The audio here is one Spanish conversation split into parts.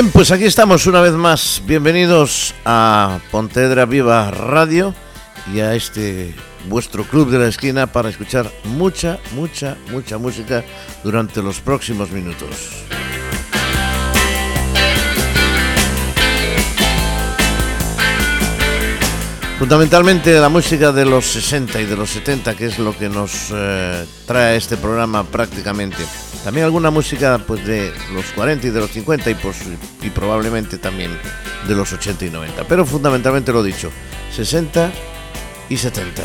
Bien, pues aquí estamos una vez más. Bienvenidos a Pontevedra Viva Radio y a este vuestro club de la esquina para escuchar mucha, mucha, mucha música durante los próximos minutos. Fundamentalmente la música de los 60 y de los 70, que es lo que nos eh, trae este programa prácticamente. También alguna música pues de los 40 y de los 50 y, pues, y probablemente también de los 80 y 90. Pero fundamentalmente lo dicho, 60 y 70.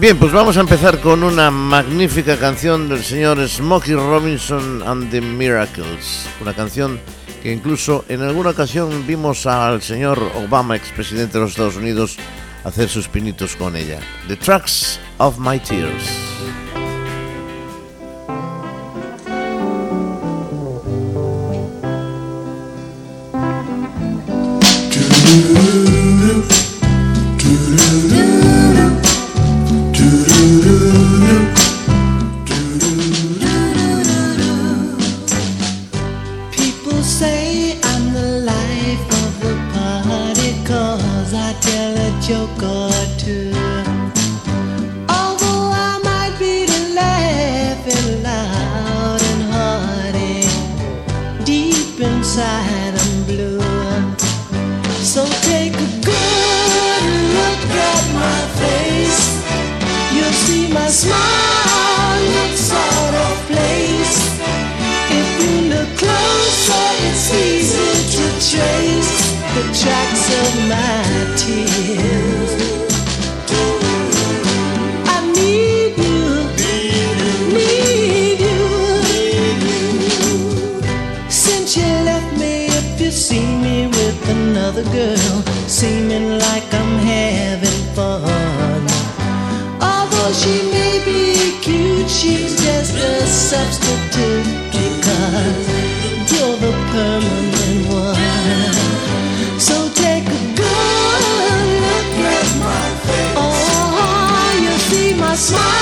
Bien, pues vamos a empezar con una magnífica canción del señor Smokey Robinson and the Miracles. Una canción que incluso en alguna ocasión vimos al señor Obama, expresidente de los Estados Unidos, hacer sus pinitos con ella. The Tracks of My Tears. Although I might be laughing loud and hearty, deep inside I'm blue. So take a good look at my face. You'll see my smile looks of. If you look it's easy to trace the tracks of my tears. another girl, seeming like I'm having fun. Although she may be cute, she's just a substitute because you're the permanent one. So take a good look at my face. Oh, you see my smile.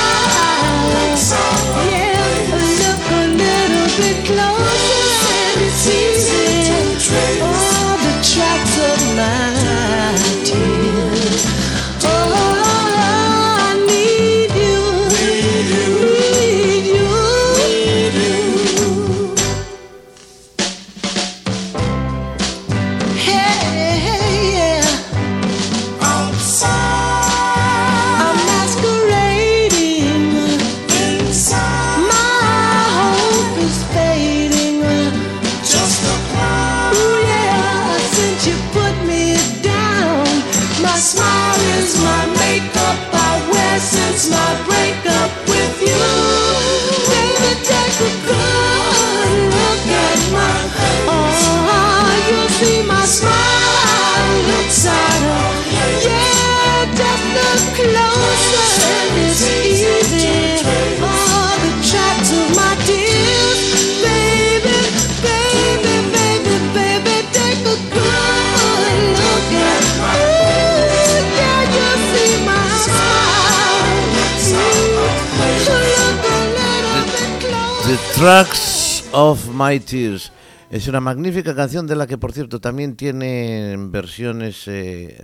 Es una magnífica canción de la que, por cierto, también tiene versiones eh,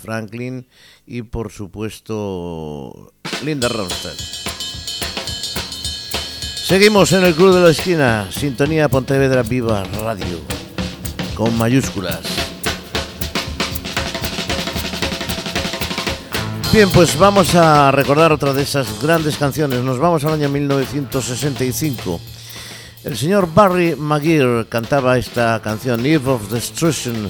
Franklin y, por supuesto, Linda Ronstadt. Seguimos en el Club de la Esquina, Sintonía Pontevedra Viva Radio, con mayúsculas. Bien, pues vamos a recordar otra de esas grandes canciones. Nos vamos al año 1965. El señor Barry McGear cantaba esta canción, Eve of Destruction,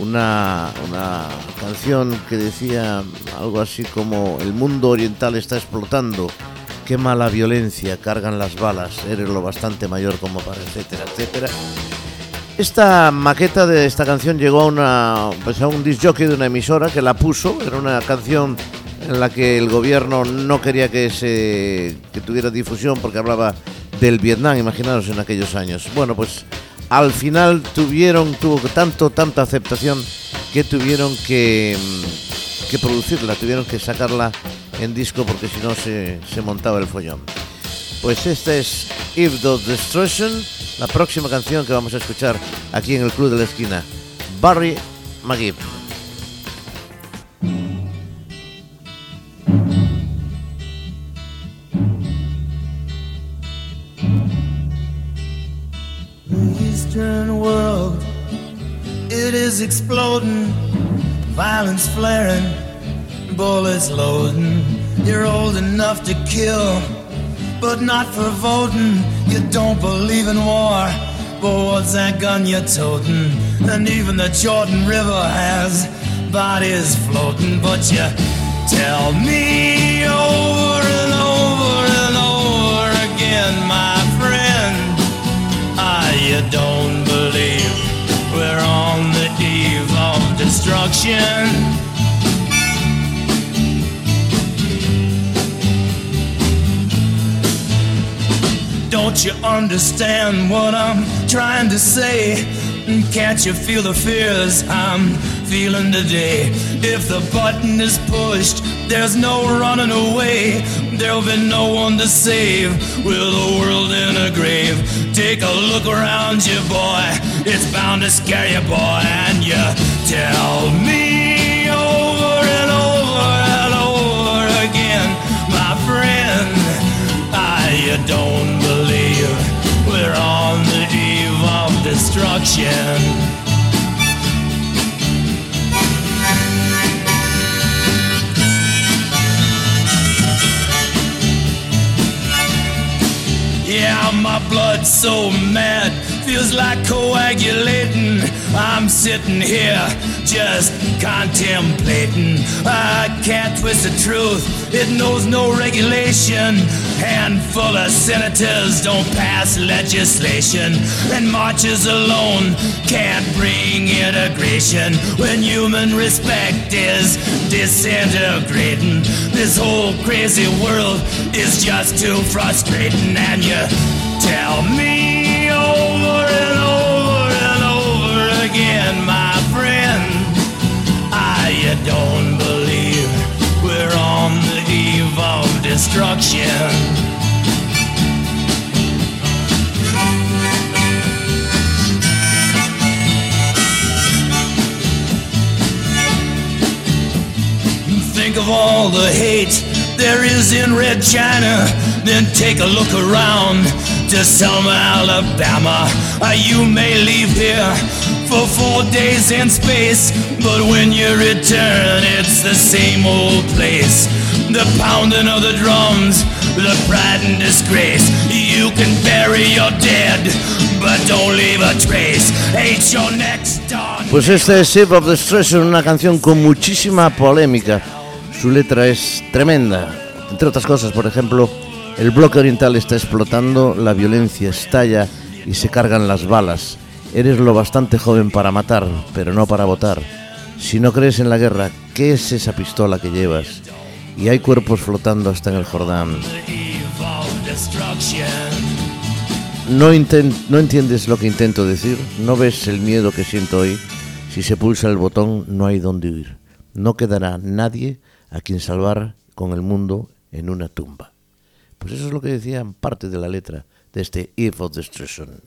una, una canción que decía algo así como el mundo oriental está explotando, qué mala violencia, cargan las balas, eres lo bastante mayor como para, etcétera, etcétera. Esta maqueta de esta canción llegó a, pues un disc jockey de una emisora que la puso, era una canción en la que el gobierno no quería que se tuviera difusión porque hablaba del Vietnam, imaginaros en aquellos años. Bueno, pues al final tuvieron, tuvo tanto, tanta aceptación que tuvieron que, mm, que producirla, tuvieron que sacarla en disco porque si no se, se montaba el follón. Pues esta es If the Destruction, la próxima canción que vamos a escuchar aquí en el Club de la Esquina. Barry McGee. Eastern world, it is exploding, violence flaring, bullets loading. You're old enough to kill, but not for voting. You don't believe in war, but what's that gun you're toting? And even the Jordan River has bodies floating, but you tell me over and over and over again, my friend, ah, you don't believe we're on the eve of destruction. Don't you understand what I'm trying to say? Can't you feel the fears I'm feeling today? If the button is pushed, there's no running away. There'll be no one to save with the world in a grave. Take a look around you, boy. It's bound to scare you, boy. And you tell me destruction. Yeah, my blood's so mad, feels like coagulating. I'm sitting here just contemplating. I can't twist the truth, it knows no regulation. Handful of senators don't pass legislation, and marches alone can't bring integration when human respect is disintegrating. This whole crazy world is just too frustrating, and you tell me over and destruction. Think of all the hate there is in Red China. Then take a look around to Selma, Alabama. Uh, you may leave here for four days in space, but when you return, it's the same old place. The pounding of the drums, the pride and disgrace. You can bury your dead, but don't leave a trace. Hate your next door. Pues este es Shape of Destruction, una canción con muchísima polémica. Su letra es tremenda. Entre otras cosas, por ejemplo, el bloque oriental está explotando, la violencia estalla y se cargan las balas. Eres lo bastante joven para matar, pero no para votar. Si no crees en la guerra, ¿qué es esa pistola que llevas? Y hay cuerpos flotando hasta en el Jordán. No, entiendes lo que intento decir, no ves el miedo que siento hoy. Si se pulsa el botón, no hay dónde huir. No quedará nadie a quien salvar con el mundo en una tumba. Pues eso es lo que decían parte de la letra de este Eve of Destruction.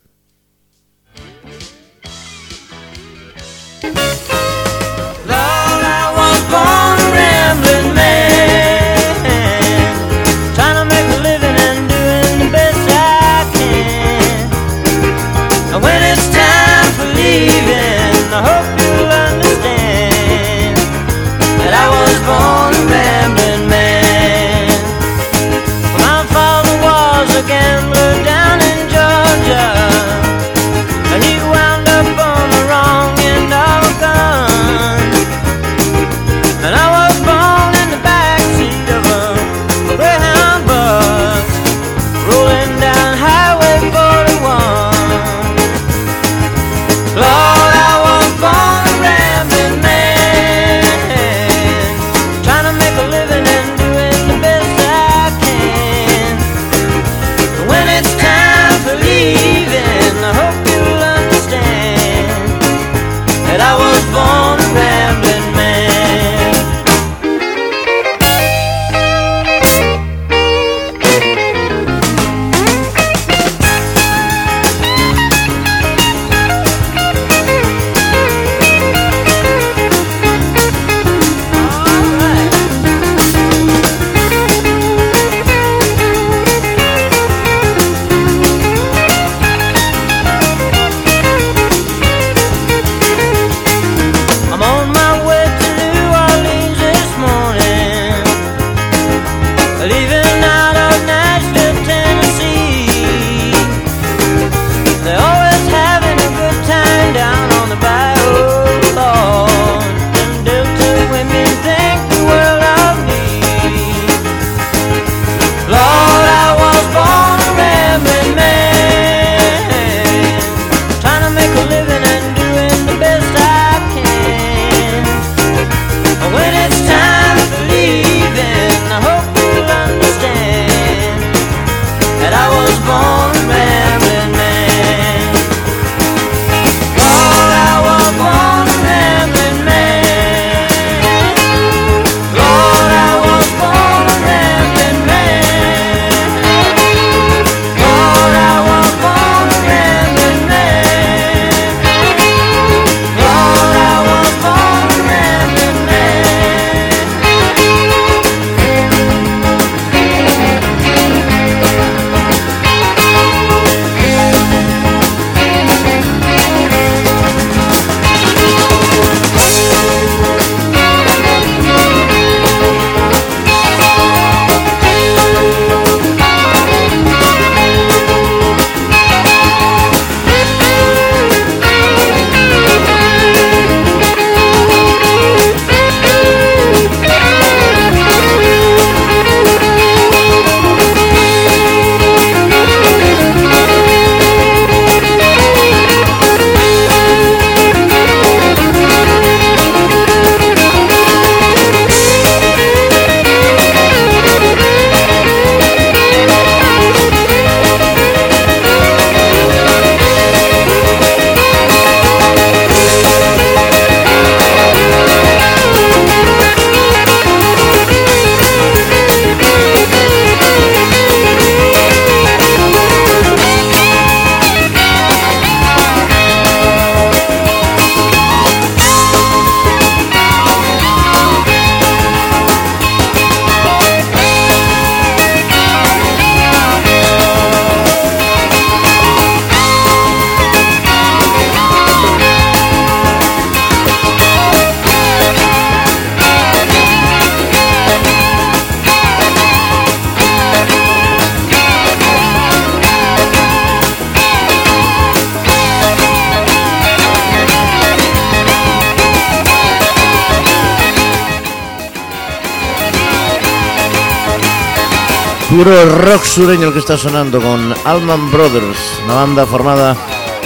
Puro rock sureño el que está sonando con Allman Brothers, una banda formada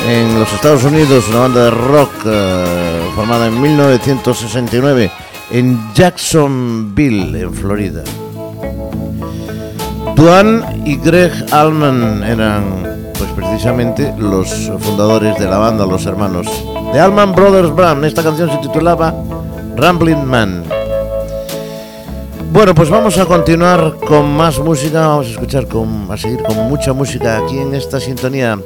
en los Estados Unidos, una banda de rock eh, formada en 1969 en Jacksonville, en Florida. Duane y Greg Allman eran pues precisamente los fundadores de la banda, los hermanos de Allman Brothers Band. Esta canción se titulaba Rambling Man. Bueno, pues vamos a continuar con más música, vamos a escuchar con, a seguir con mucha música aquí en esta sintonía,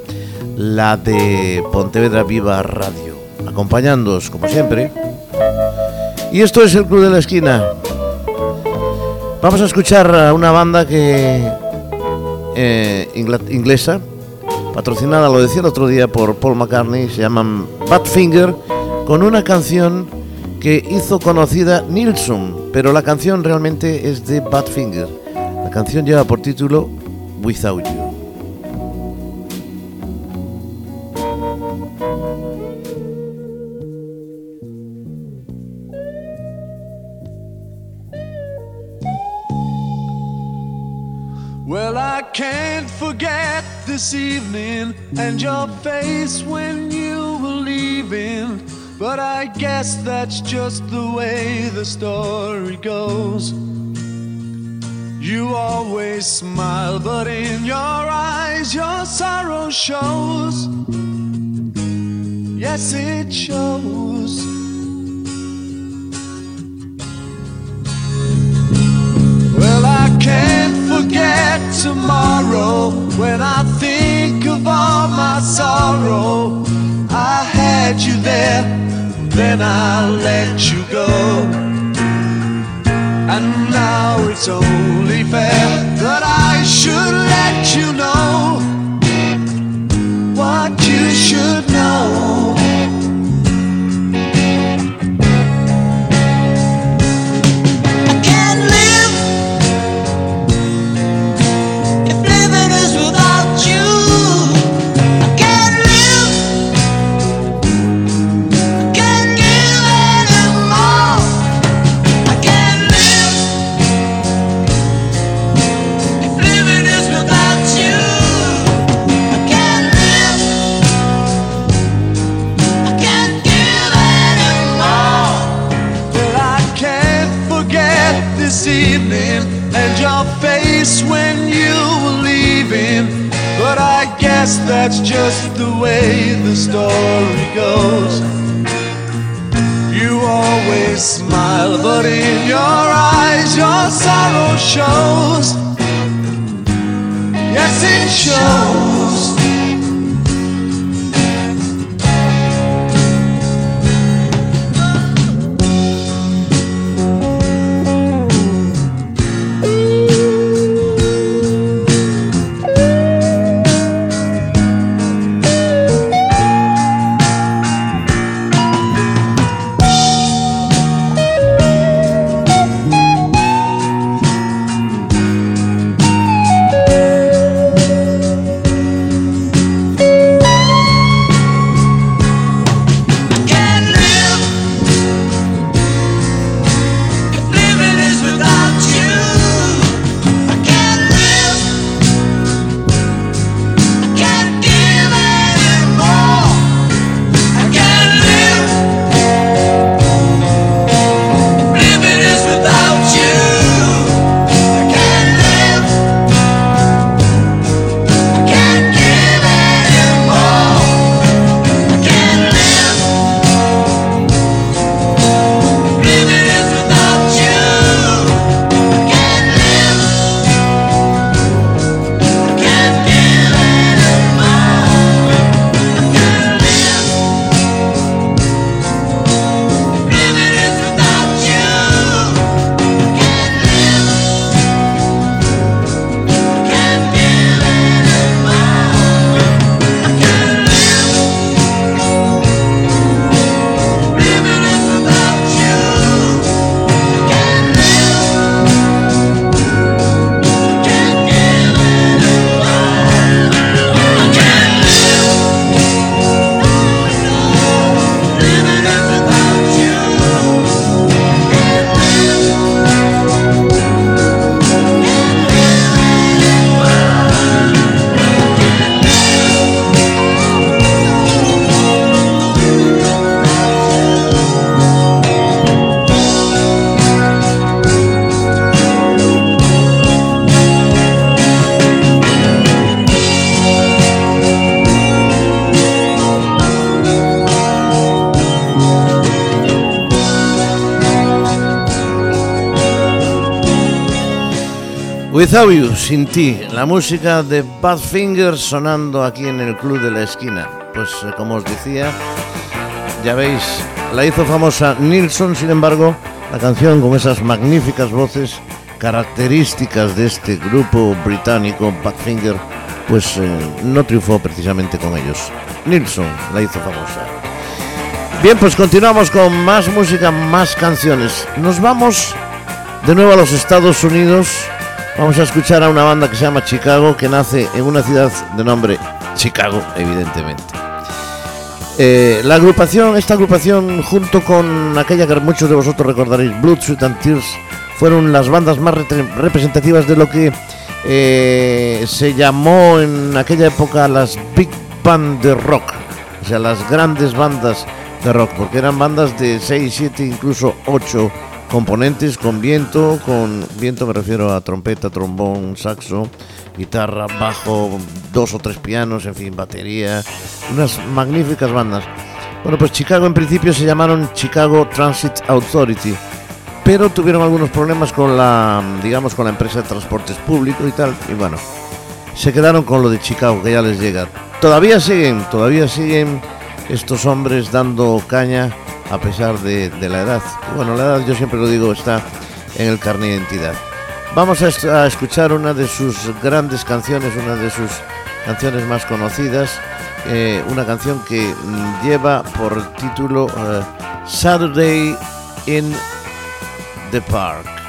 la de Pontevedra Viva Radio, acompañándoos como siempre. Y esto es el Club de la Esquina. Vamos a escuchar a una banda que eh, inglesa, patrocinada, lo decía el otro día por Paul McCartney, se llaman Badfinger, con una canción que hizo conocida Nilsson, pero la canción realmente es de Badfinger. La canción lleva por título Without You. Well, I can't forget this evening and your face when you were leaving. But I guess that's just the way the story goes. You always smile, but in your eyes your sorrow shows. Yes, it shows. Well, I can't forget tomorrow when I think of all my sorrow. I had you there then I'll let you go. And now it's only fair that I should let you know what you should know. Guess that's just the way the story goes. You always smile, but in your eyes your sorrow shows. Yes, it shows. Without You, sin ti, la música de Badfinger sonando aquí en el Club de la Esquina. Pues eh, como os decía, ya veis, la hizo famosa Nilsson, sin embargo, la canción con esas magníficas voces características de este grupo británico, Badfinger, pues eh, no triunfó precisamente con ellos. Nilsson la hizo famosa. Bien, pues continuamos con más música, más canciones. Nos vamos de nuevo a los Estados Unidos Vamos a escuchar a una banda que se llama Chicago, que nace en una ciudad de nombre Chicago, evidentemente. Eh, la agrupación, esta agrupación, junto con aquella que muchos de vosotros recordaréis, Blood, Sweat and Tears, fueron las bandas más representativas de lo que eh, se llamó en aquella época las Big Band de Rock, o sea, las grandes bandas de rock, porque eran bandas de 6, 7, incluso 8 componentes con viento, con viento me refiero a trompeta, trombón, saxo, guitarra, bajo, dos o tres pianos, en fin, batería, unas magníficas bandas. Bueno, pues Chicago en principio se llamaron Chicago Transit Authority, pero tuvieron algunos problemas con la, digamos, con la empresa de transportes públicos y tal, y bueno, se quedaron con lo de Chicago, que ya les llega. Todavía siguen, todavía siguen estos hombres dando caña a pesar de, la edad. bueno, la edad yo siempre lo digo está en el carnet de identidad. Vamos a, escuchar una de sus grandes canciones, una de sus canciones más conocidas, eh, una canción que mm, lleva por título eh, Saturday in the Park.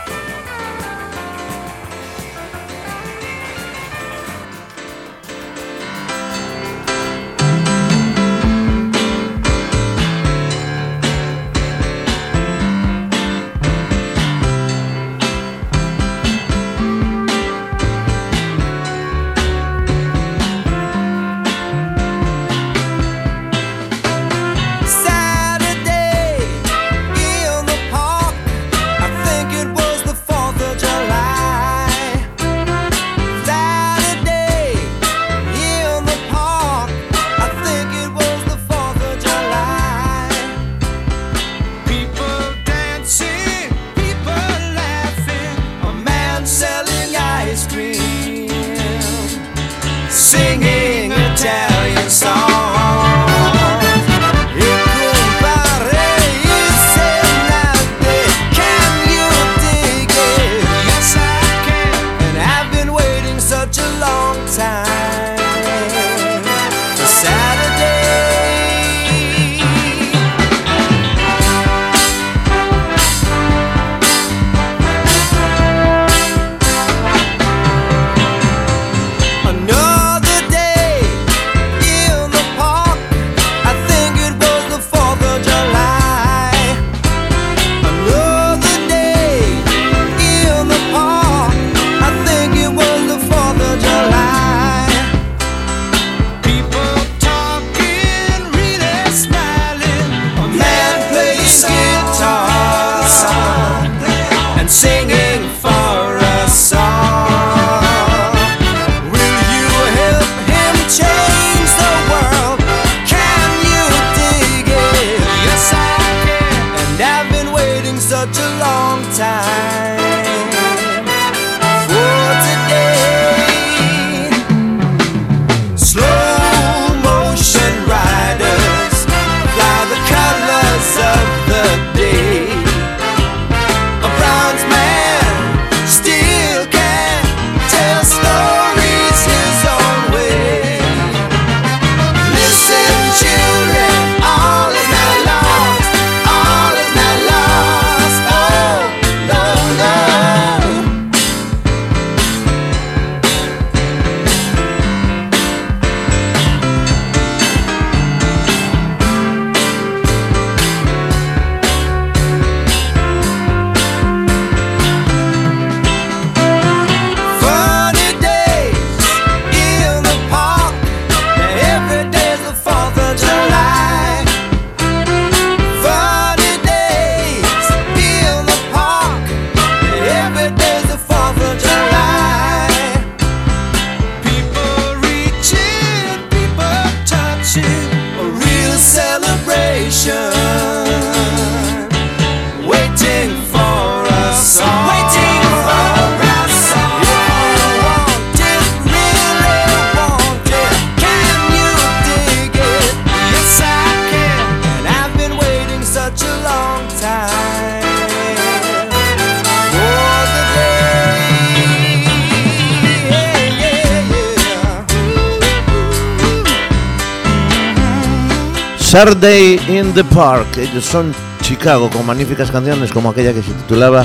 Saturday in the Park. Ellos son Chicago con magníficas canciones como aquella que se titulaba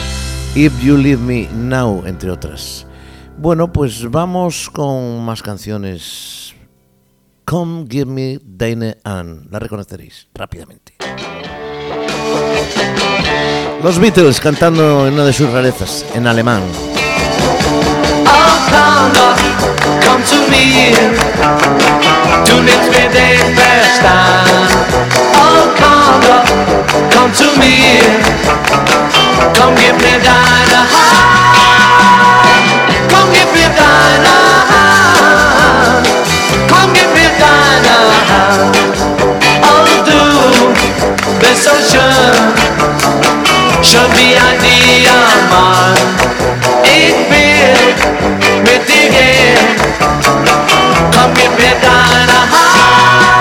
If You Leave Me Now, entre otras. Bueno, pues vamos con más canciones. Come Give Me Dane Ann. La reconoceréis rápidamente. Los Beatles cantando en una de sus rarezas, en alemán. Oh, come to me to lift me their first. Oh, come up, come to me Come give me thine hand. Come give me thine hand. Come give me thine heart. Oh, do the social should be ideal. Come give me Dinah hand.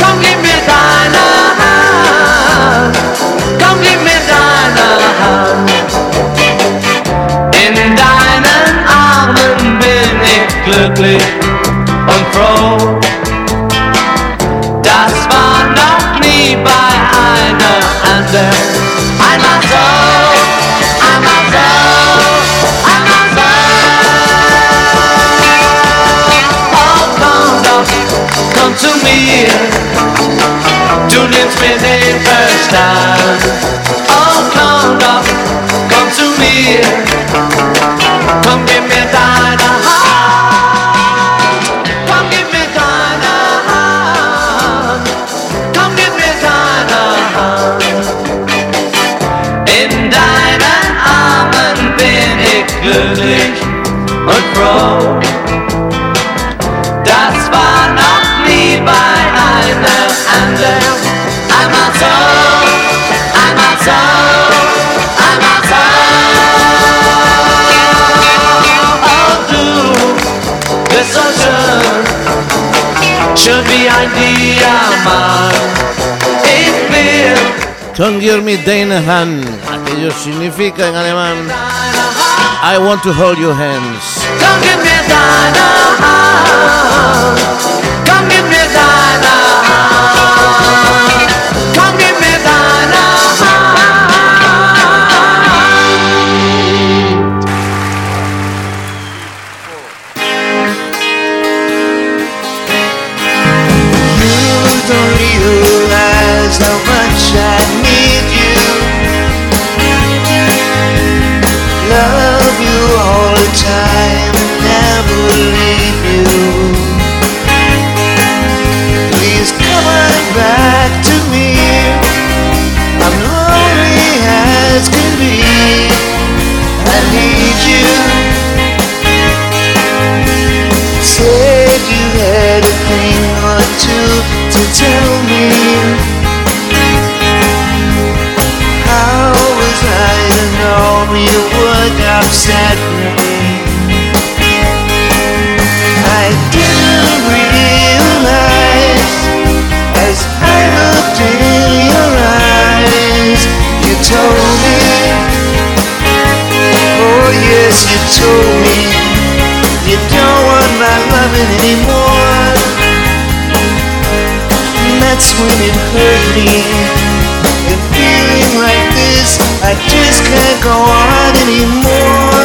Come give me hand. Come give me hand. In glücklich und froh. Mir. Du nimmst mir den. Oh, komm doch, komm zu mir. Komm, gib mir Don't me deine Hand, aquello significa en alemán I want to hold your hands. Don't give me deine Hand. Time, never leave you. Please come on back to me. I'm lonely as can be. I need you. Said you had a thing or two to tell me. Upset me? I didn't realize as I looked in your eyes, you told me. Oh yes, you told me. You don't want my loving anymore. And that's when it hurt me. And feeling like this, I just can't go on anymore.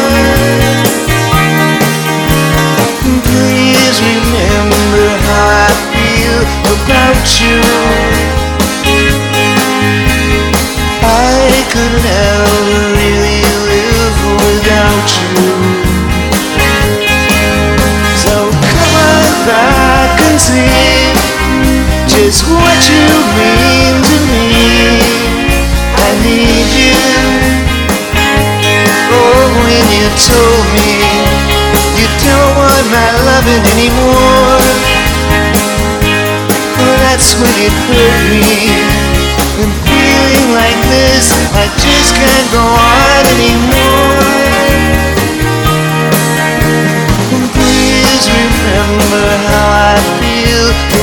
Please remember how I feel about you. I could never really live without you. So come on back and see just what you mean to me. I need you. Oh, when you told me you don't want my loving anymore. Well, that's when it hurt me. And feeling like this, I just can't go on anymore. And Please remember how I feel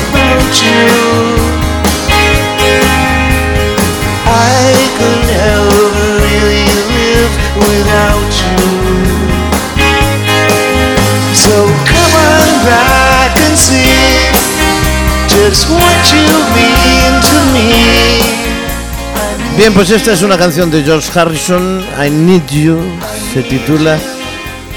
Bien, pues esta es una canción de George Harrison, I Need You, se titula.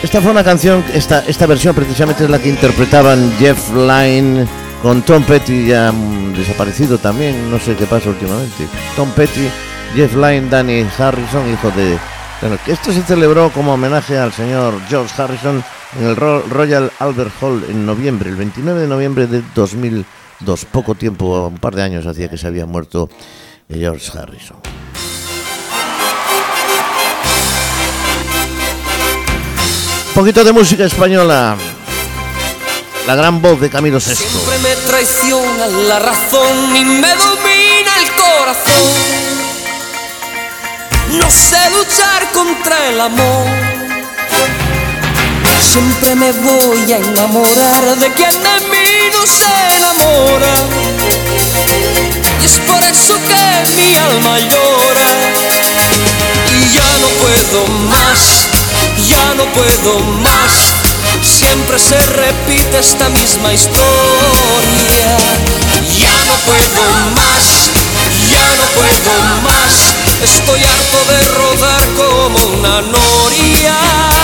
Esta fue una canción, esta, esta versión precisamente es la que interpretaban Jeff Lynne con Tom Petty, ya mm, desaparecido también, no sé qué pasa últimamente. Tom Petty, Jeff Lynne, Danny Harrison, hijo de... Bueno, esto se celebró como homenaje al señor George Harrison en el Ro- Royal Albert Hall en noviembre, el 29 de noviembre de 2002. Poco tiempo, un par de años hacía que se había muerto George Harrison. poquito de música española. La gran voz de Camilo VI. Siempre me traiciona la razón y me domina el corazón. No sé luchar contra el amor. Siempre me voy a enamorar de quien de mí no se enamora. Y es por eso que mi alma llora. Y ya no puedo más, ya no puedo más. Siempre se repite esta misma historia. Ya no puedo más, ya no puedo más. Estoy harto de rodar como una noria.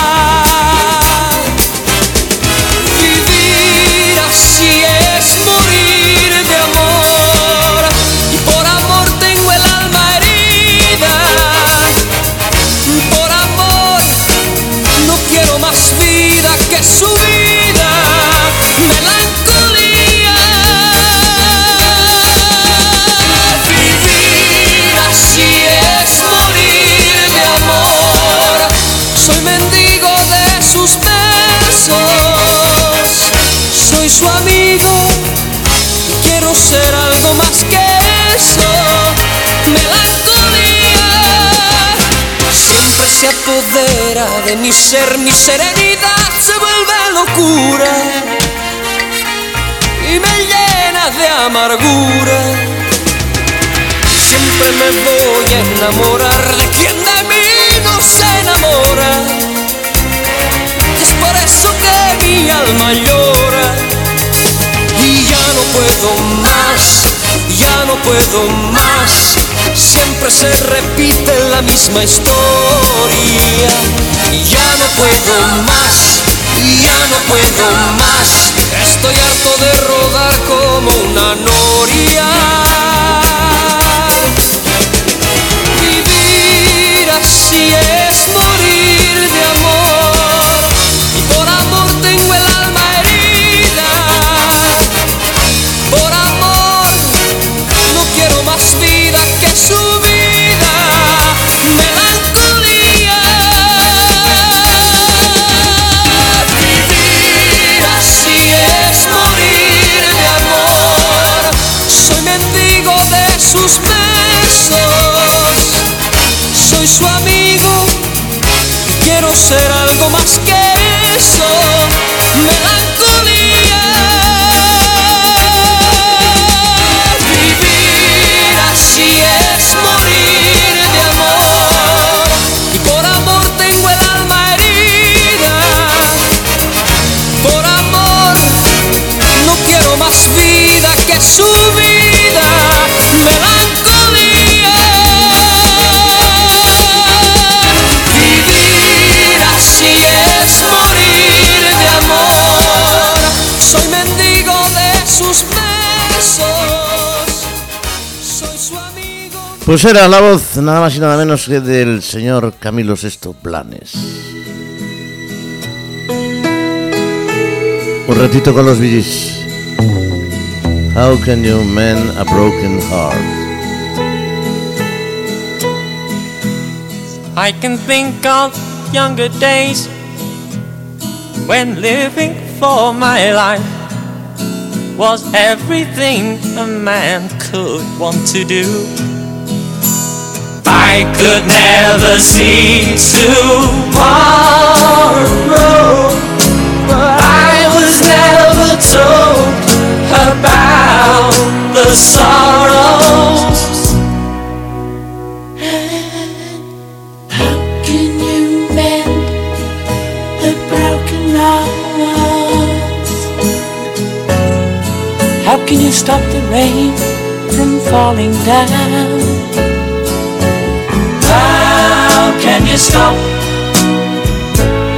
Se apodera de mi ser, mi serenidad se vuelve locura y me llena de amargura. Siempre me voy a enamorar de quien de mí no se enamora. Es por eso que mi alma llora y ya no puedo más, ya no puedo más. Siempre se repite la misma historia. Y ya no puedo más, ya no puedo más. Estoy harto de rodar como una noria. Sus besos. Soy su amigo. Quiero ser algo más que eso. Melancolía. Pues era la voz nada más y nada menos que del señor Camilo VI Planes. Un ratito con los Billys. How can you mend a broken heart? I can think of younger days when living for my life was everything a man could want to do. I could never see tomorrow, I was never told about the sorrows. How can you mend the broken hearts? How can you stop the rain from falling down? Can you stop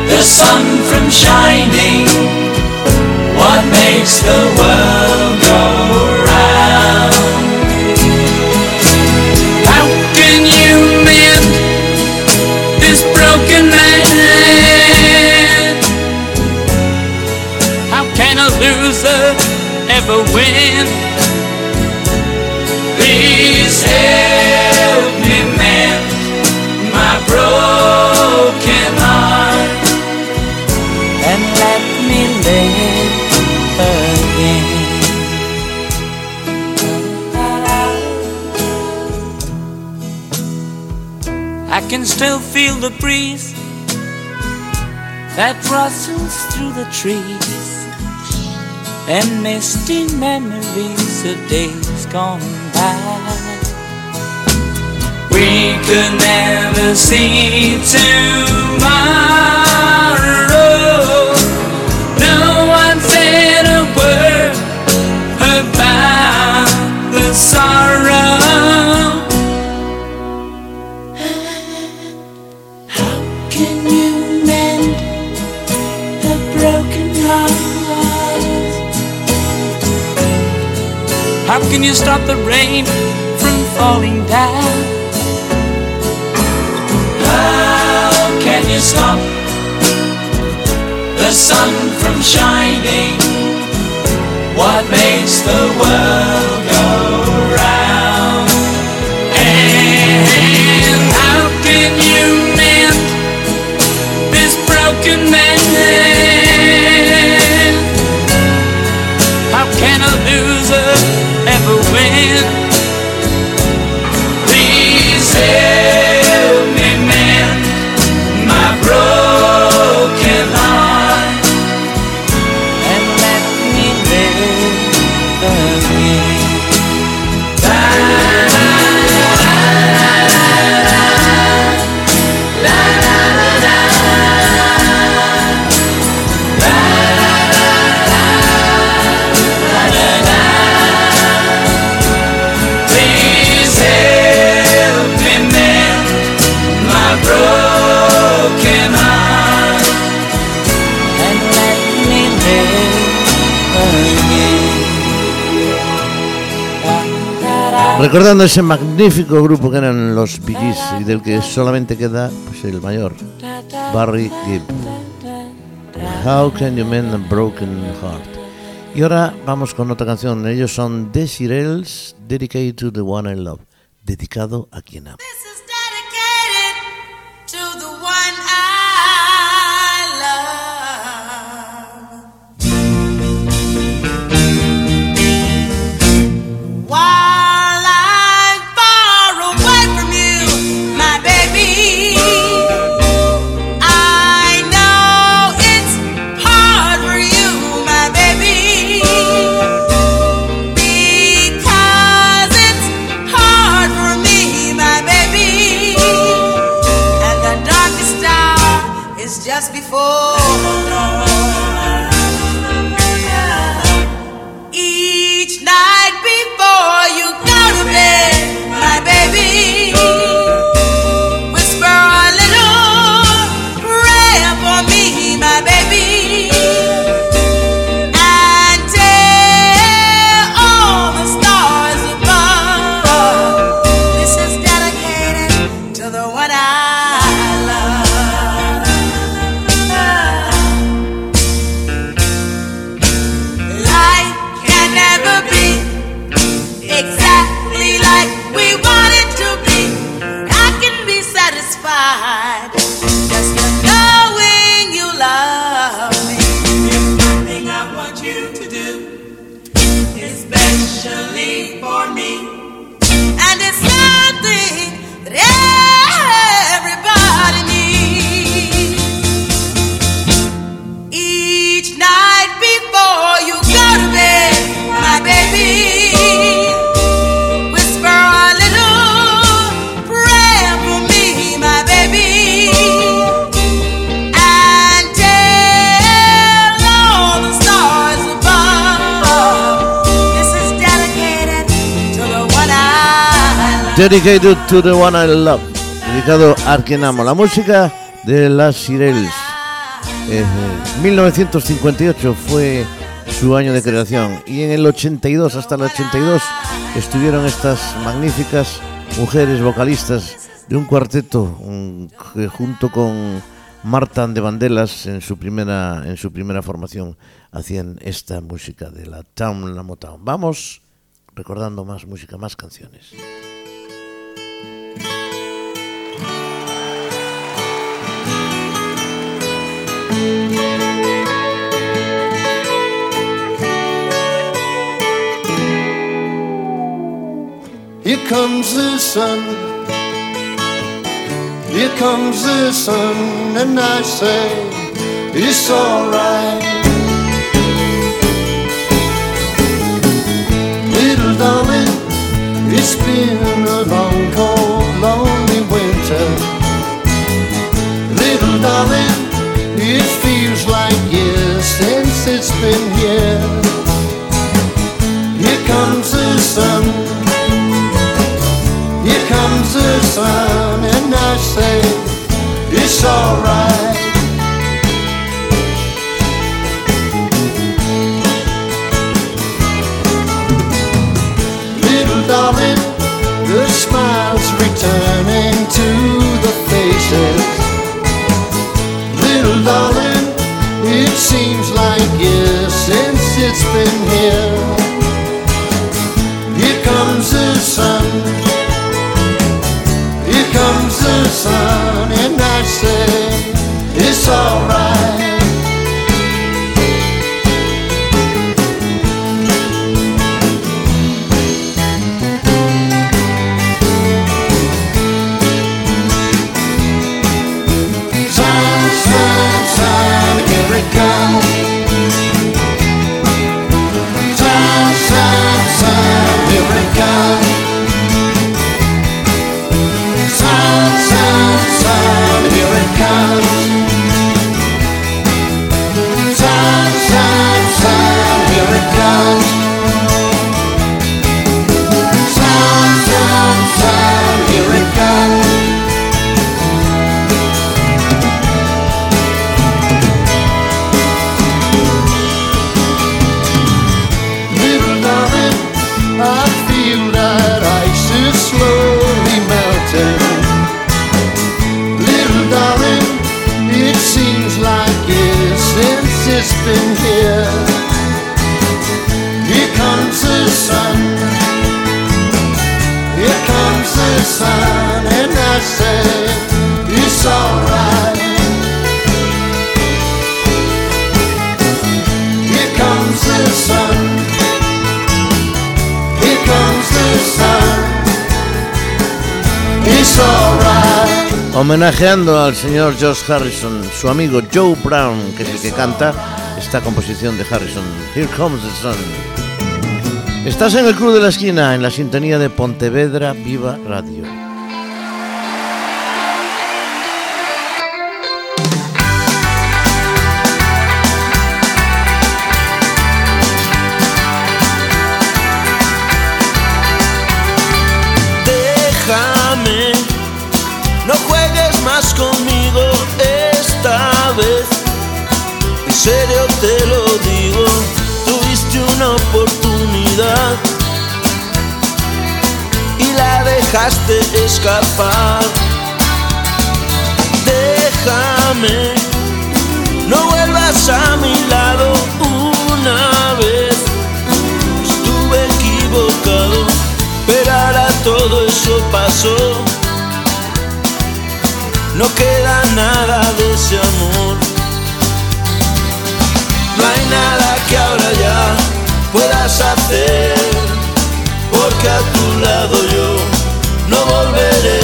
the sun from shining? What makes the world go can still feel the breeze that rustles through the trees and misty memories of days gone by. We could never see tomorrow. You stop the rain from falling down? How can you stop the sun from shining? What makes the world Recordando ese magnífico grupo que eran los Bee Gees y del que solamente queda pues, el mayor, Barry Gibb. How can you mend a broken heart? Y ahora vamos con otra canción. Ellos son Desirels, Dedicated to the One I Love. Dedicado a quien amo. Dedicated to the one I love. Dedicado a quien amo. La música de las Sirels. Eh, 1958 fue su año de creación y en el 82 hasta el 82 estuvieron estas magníficas mujeres vocalistas de un cuarteto que junto con Marta de Bandelas en su primera en su primera formación hacían esta música de la Town la Motown. Vamos recordando más música, más canciones. Here comes the sun. Here comes the sun, and I say it's alright. Little darling, it's been a long, cold, lonely winter. Little darling, it feels like years since it's been here. Here comes the sun. Here comes the sun, and I say it's alright. Darling, it seems like years since it's been here. Here comes the sun. Here comes the sun, and I say it's alright. Here Homenajeando al señor George Harrison, su amigo Joe Brown, que es el que canta esta composición de Harrison, Here Comes the Sun. Estás en el Club de la Esquina, en la sintonía de Pontevedra Viva Radio. Serio te lo digo, tuviste una oportunidad y la dejaste escapar. Déjame, no vuelvas a mi lado una vez. Estuve equivocado, pero ahora todo eso pasó. No queda nada de ese amor. Nada que ahora ya puedas hacer, porque a tu lado yo no volveré,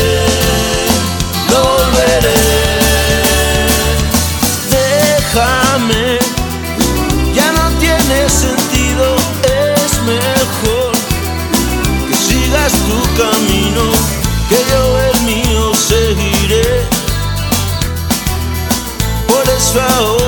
no volveré. Déjame, ya no tiene sentido, es mejor que sigas tu camino, que yo el mío seguiré. Por eso ahora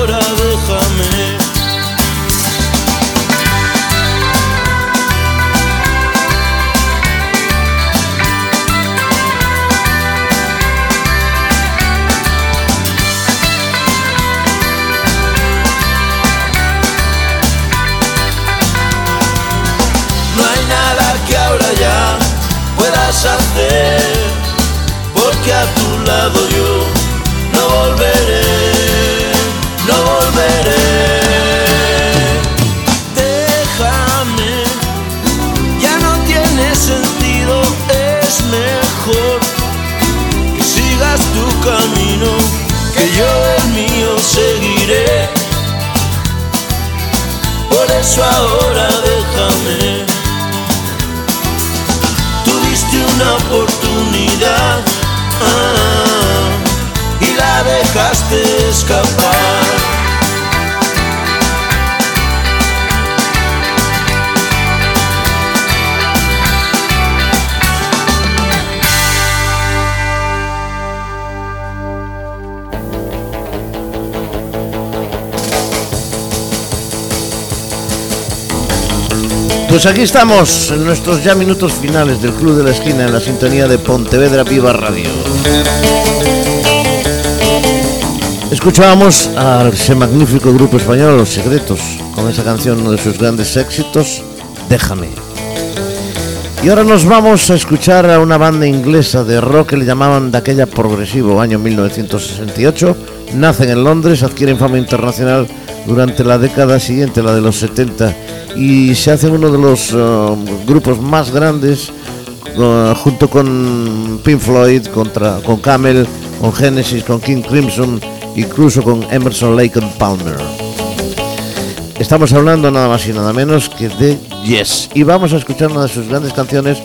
camino, que yo el mío seguiré. Por eso ahora déjame. Tuviste una oportunidad ah, y la dejaste escapar. Pues aquí estamos en nuestros ya minutos finales del Club de la Esquina en la sintonía de Pontevedra Viva Radio. Escuchábamos a ese magnífico grupo español Los Secretos con esa canción, uno de sus grandes éxitos, Déjame. Y ahora nos vamos a escuchar a una banda inglesa de rock que le llamaban de aquella progresivo, año 1968. Nacen en Londres, adquieren fama internacional durante la década siguiente, la de los 70, y se hacen uno de los eh, grupos más grandes eh, junto con Pink Floyd, contra, con Camel, con Genesis, con King Crimson, incluso con Emerson Lake and Palmer. Estamos hablando nada más y nada menos que de Yes. Y vamos a escuchar una de sus grandes canciones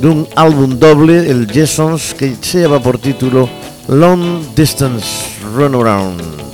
de un álbum doble, el Jessons, que se lleva por título Long Distance Runaround.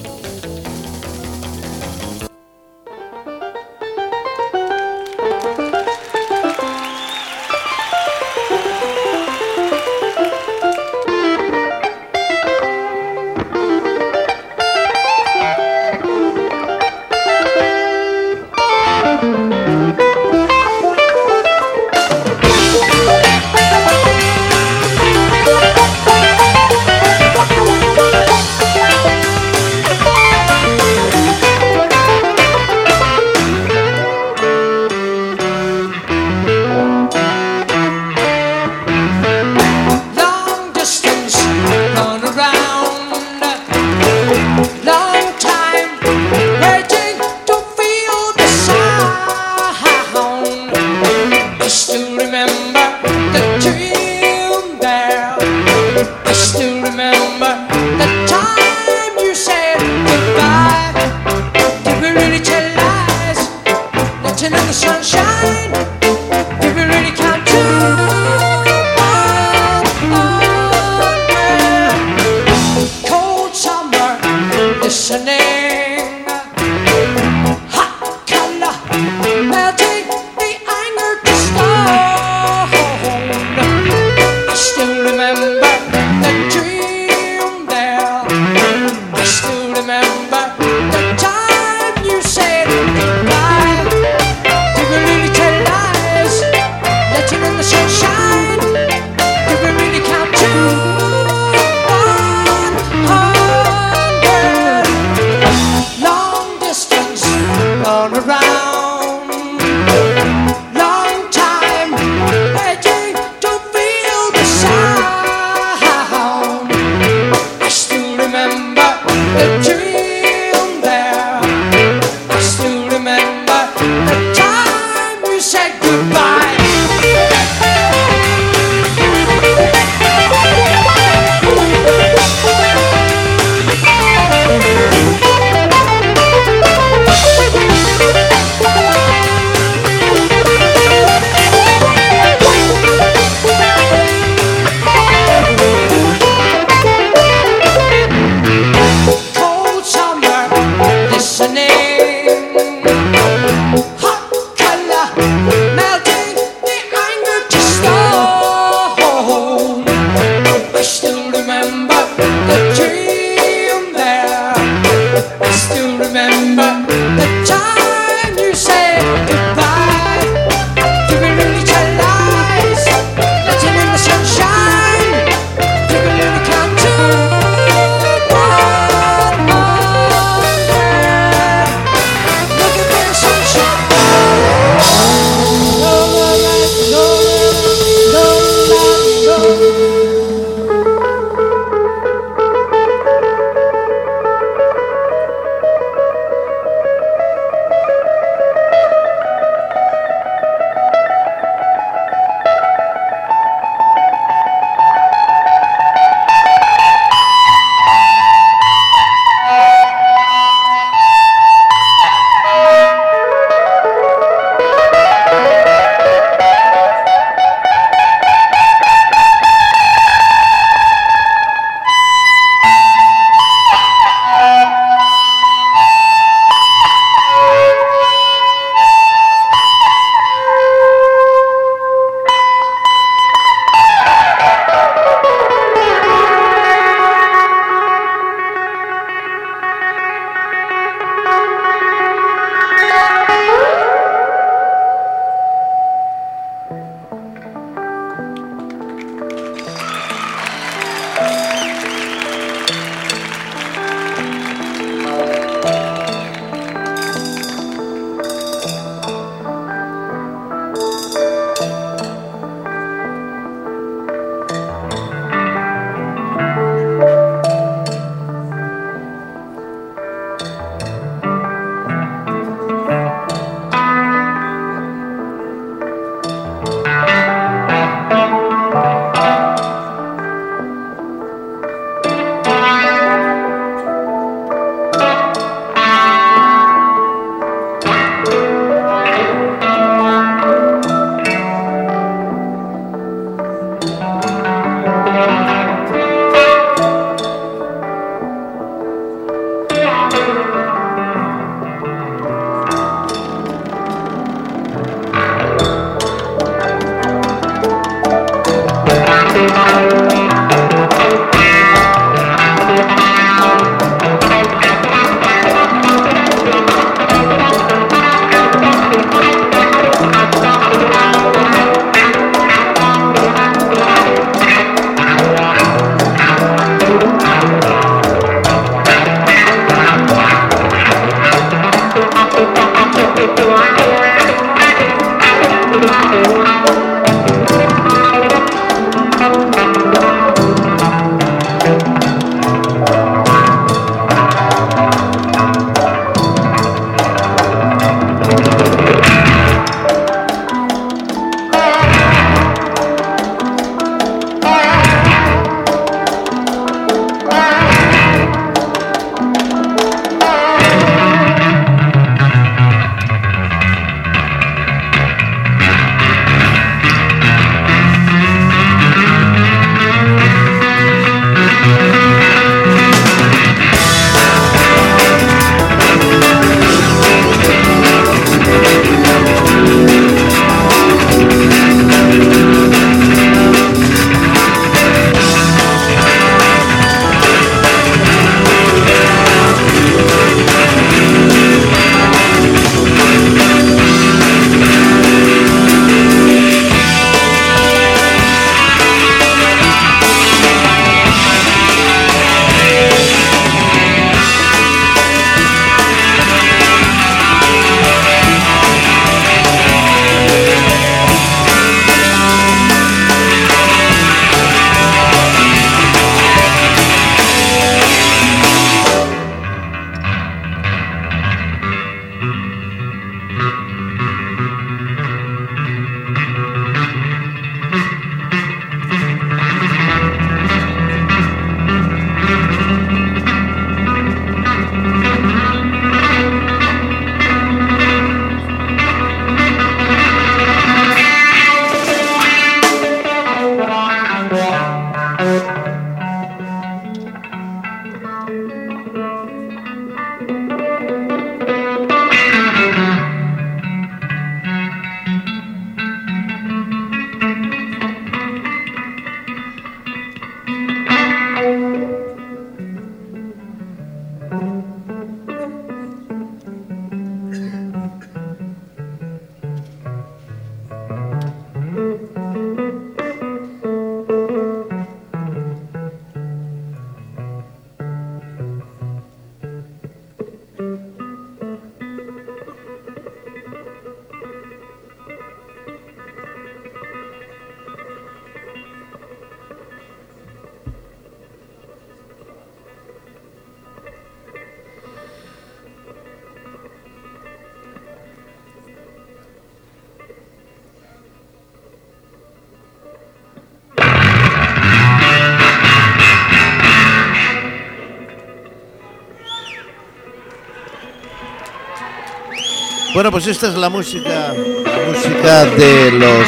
Bueno, pues esta es la música, la música de los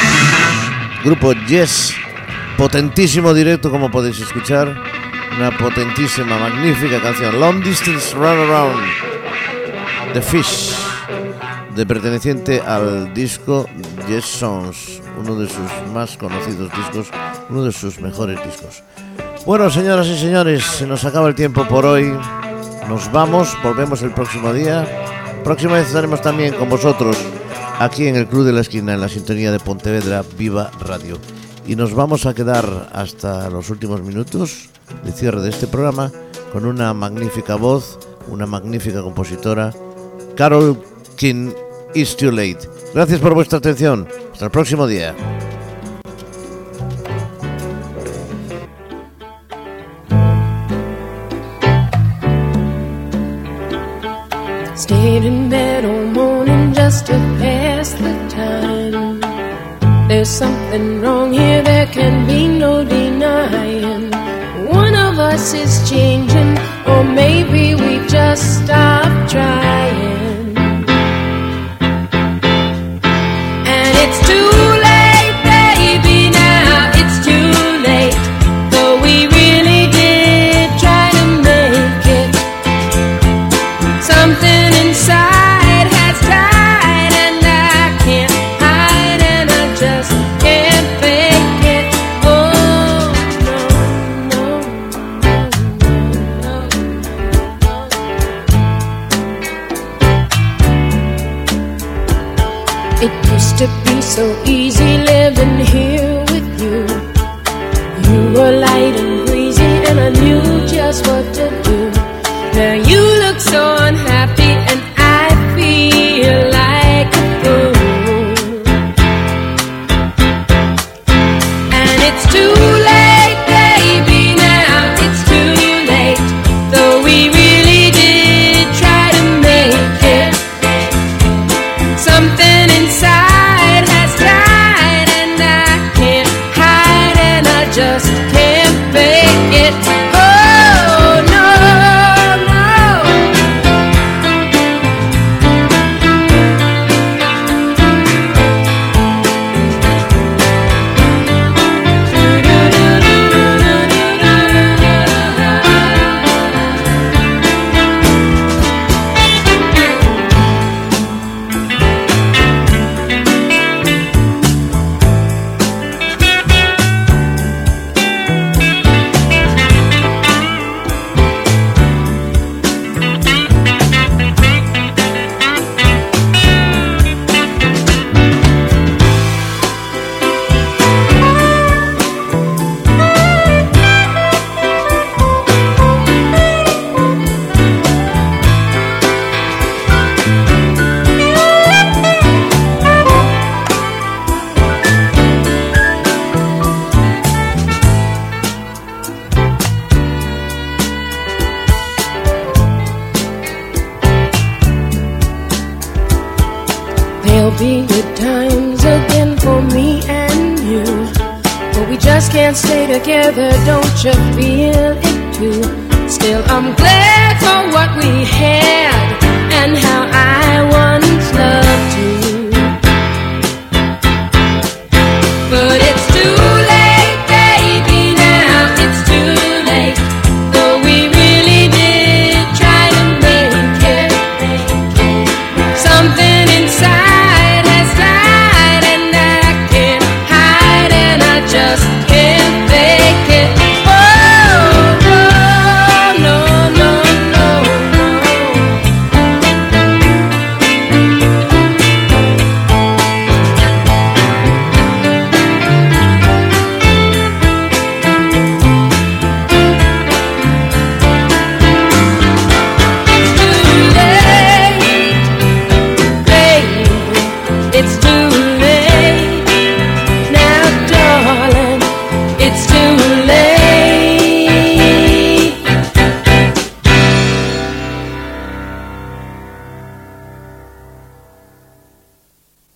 grupos Yes. Potentísimo directo, como podéis escuchar. Una potentísima, magnífica canción. Long Distance Run Around. The Fish. De perteneciente al disco Yes Songs. Uno de sus más conocidos discos. Uno de sus mejores discos. Bueno, señoras y señores, se nos acaba el tiempo por hoy. Nos vamos, volvemos el próximo día. Próxima vez estaremos también con vosotros aquí en el Club de la Esquina, en la sintonía de Pontevedra Viva Radio. Y nos vamos a quedar hasta los últimos minutos de cierre de este programa con una magnífica voz, una magnífica compositora, Carol King Is Too Late. Gracias por vuestra atención. Hasta el próximo día. There's something wrong here, there can be no denying. One of us is changing, or maybe we just stopped trying.